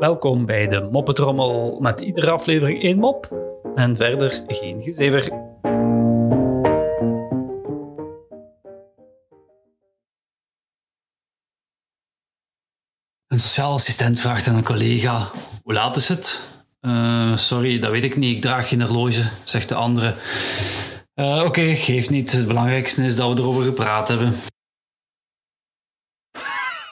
Welkom bij de Moppetrommel met iedere aflevering één mop en verder geen gezever. Een sociaal assistent vraagt aan een collega: Hoe laat is het? "Eh, sorry, dat weet ik niet. Ik draag geen horloge, zegt de andere. "Eh, Oké, geeft niet. Het belangrijkste is dat we erover gepraat hebben.